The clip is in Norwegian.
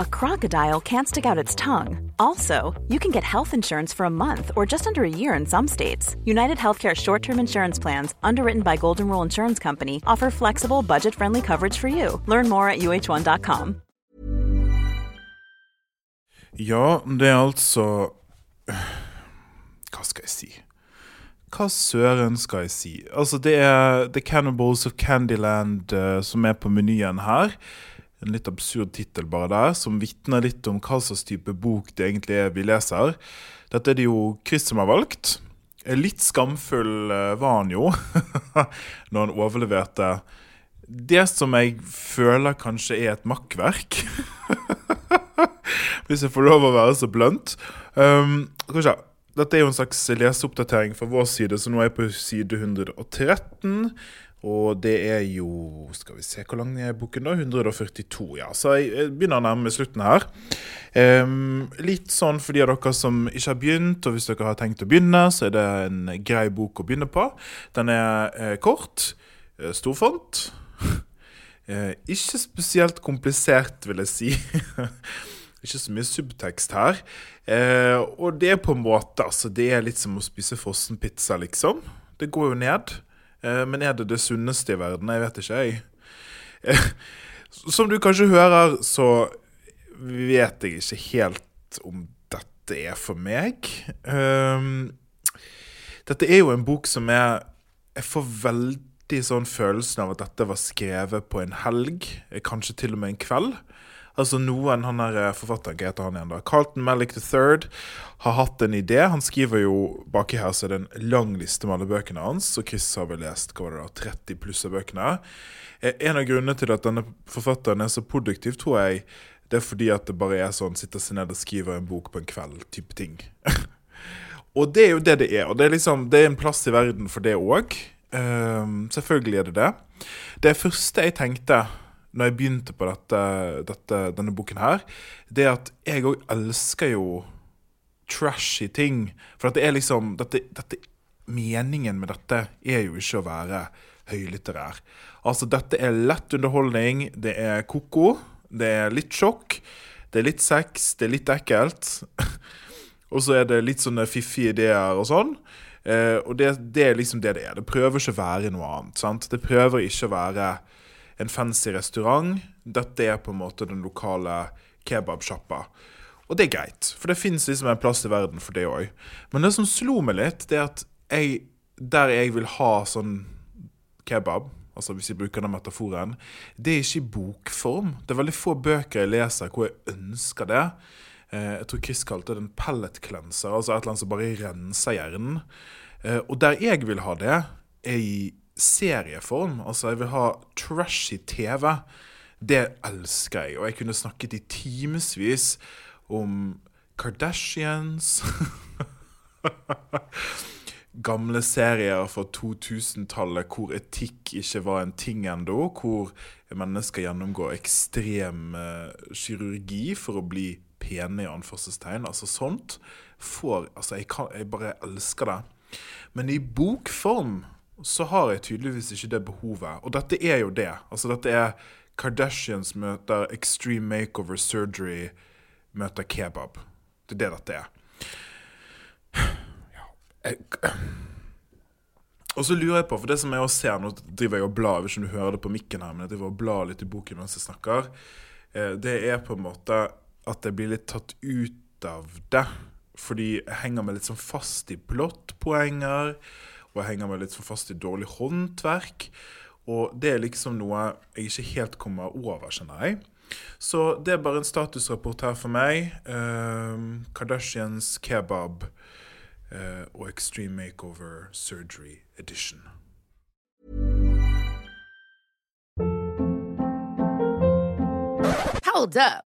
a crocodile can't stick out its tongue. Also, you can get health insurance for a month or just under a year in some states. United Healthcare short term insurance plans, underwritten by Golden Rule Insurance Company, offer flexible, budget friendly coverage for you. Learn more at uh1.com. Ja, det er altså Hva skal jeg si? Hva søren skal jeg si? Altså, det er The Cannibals of Candyland uh, som er på menyen her. En litt absurd tittel bare der, som vitner litt om hva slags type bok det egentlig er vi leser. Dette er det jo Chris som har valgt. Litt skamfull uh, var han jo når han overleverte det som jeg føler kanskje er et makkverk. Hvis jeg får lov å være så blunt. Um, kanskje, dette er jo en slags leseoppdatering fra vår side, så nå er jeg på side 113. Og det er jo Skal vi se, hvor lang er boken, da? 142, ja. Så jeg begynner å nærme slutten her. Um, litt sånn for de av dere som ikke har begynt, og hvis dere har tenkt å begynne, så er det en grei bok å begynne på. Den er eh, kort, eh, stor font. eh, ikke spesielt komplisert, vil jeg si. ikke så mye subtekst her. Eh, og det er på en måte altså, Det er litt som å spise frossenpizza, liksom. Det går jo ned. Eh, men er det det sunneste i verden? Jeg vet ikke, jeg. Eh, som du kanskje hører, så vet jeg ikke helt om dette er for meg. Um, dette er jo en bok som er Jeg får veldig sånn følelsen av at dette var skrevet på en helg, kanskje til og med en kveld. Altså noen, han er forfatter, Forfatteren, hva heter han igjen? da? Carlton Malick III har hatt en idé. Han skriver jo Baki her så er det en lang liste med alle bøkene hans. Og Chris har vel lest hva var det da, 30 pluss av bøkene. Eh, en av grunnene til at denne forfatteren er så produktiv, tror jeg, det er fordi at det bare er sånn sitter seg ned og skriver en bok på en kveld-type ting. og det er jo det det er. Og det er liksom, det er en plass i verden for det òg. Um, ehm, selvfølgelig er det det. Det første jeg tenkte når jeg begynte på dette, dette, denne boken her, det er at jeg òg elsker jo trashy ting. For det er liksom dette, dette, Meningen med dette er jo ikke å være høylitterær. Altså, dette er lett underholdning, det er ko-ko, det er litt sjokk, det er litt sex, det er litt ekkelt. og så er det litt sånne fiffige ideer og sånn. Eh, og det, det, er liksom det det er. Det prøver ikke å være noe annet. sant? Det prøver ikke å være en fancy restaurant. Dette er på en måte den lokale kebabsjappa. Og det er greit, for det fins liksom en plass i verden for det òg. Men det som slo meg litt, det er at jeg, der jeg vil ha sånn kebab, altså hvis jeg bruker den metaforen, det er ikke i bokform. Det er veldig få bøker jeg leser hvor jeg ønsker det. Eh, jeg tror Chris kalte det en pellet cleanser, altså et eller annet som bare renser hjernen. Eh, og der jeg vil ha det, er i serieform. Altså, jeg vil ha trashy TV. Det elsker jeg. Og jeg kunne snakket i timevis om Kardashians. Gamle serier fra 2000-tallet hvor etikk ikke var en ting ennå. Hvor mennesker gjennomgår ekstrem uh, kirurgi for å bli pene, i anførselstegn. Altså sånt For, Altså, jeg, kan, jeg bare elsker det. Men i bokform så har jeg tydeligvis ikke det behovet. Og dette er jo det. Altså dette er Kardashians møter Extreme Makeover Surgery møter kebab. Det er det dette er. Ja. Og så lurer jeg på, for det som jeg også ser Nå driver jeg og blar, om du hører det på mikken her, men jeg driver og blar litt i boken mens jeg snakker. Eh, det er på en måte at jeg blir litt tatt ut av det. Fordi jeg henger meg litt sånn fast i plottpoenger og jeg henger meg litt for fast i dårlig håndverk. Og det er liksom noe jeg ikke helt kommer over, kjenner jeg. Så det er bare en statusrapport her for meg. Um, Kardashians kebab uh, og Extreme Makeover Surgery Edition. Hold up.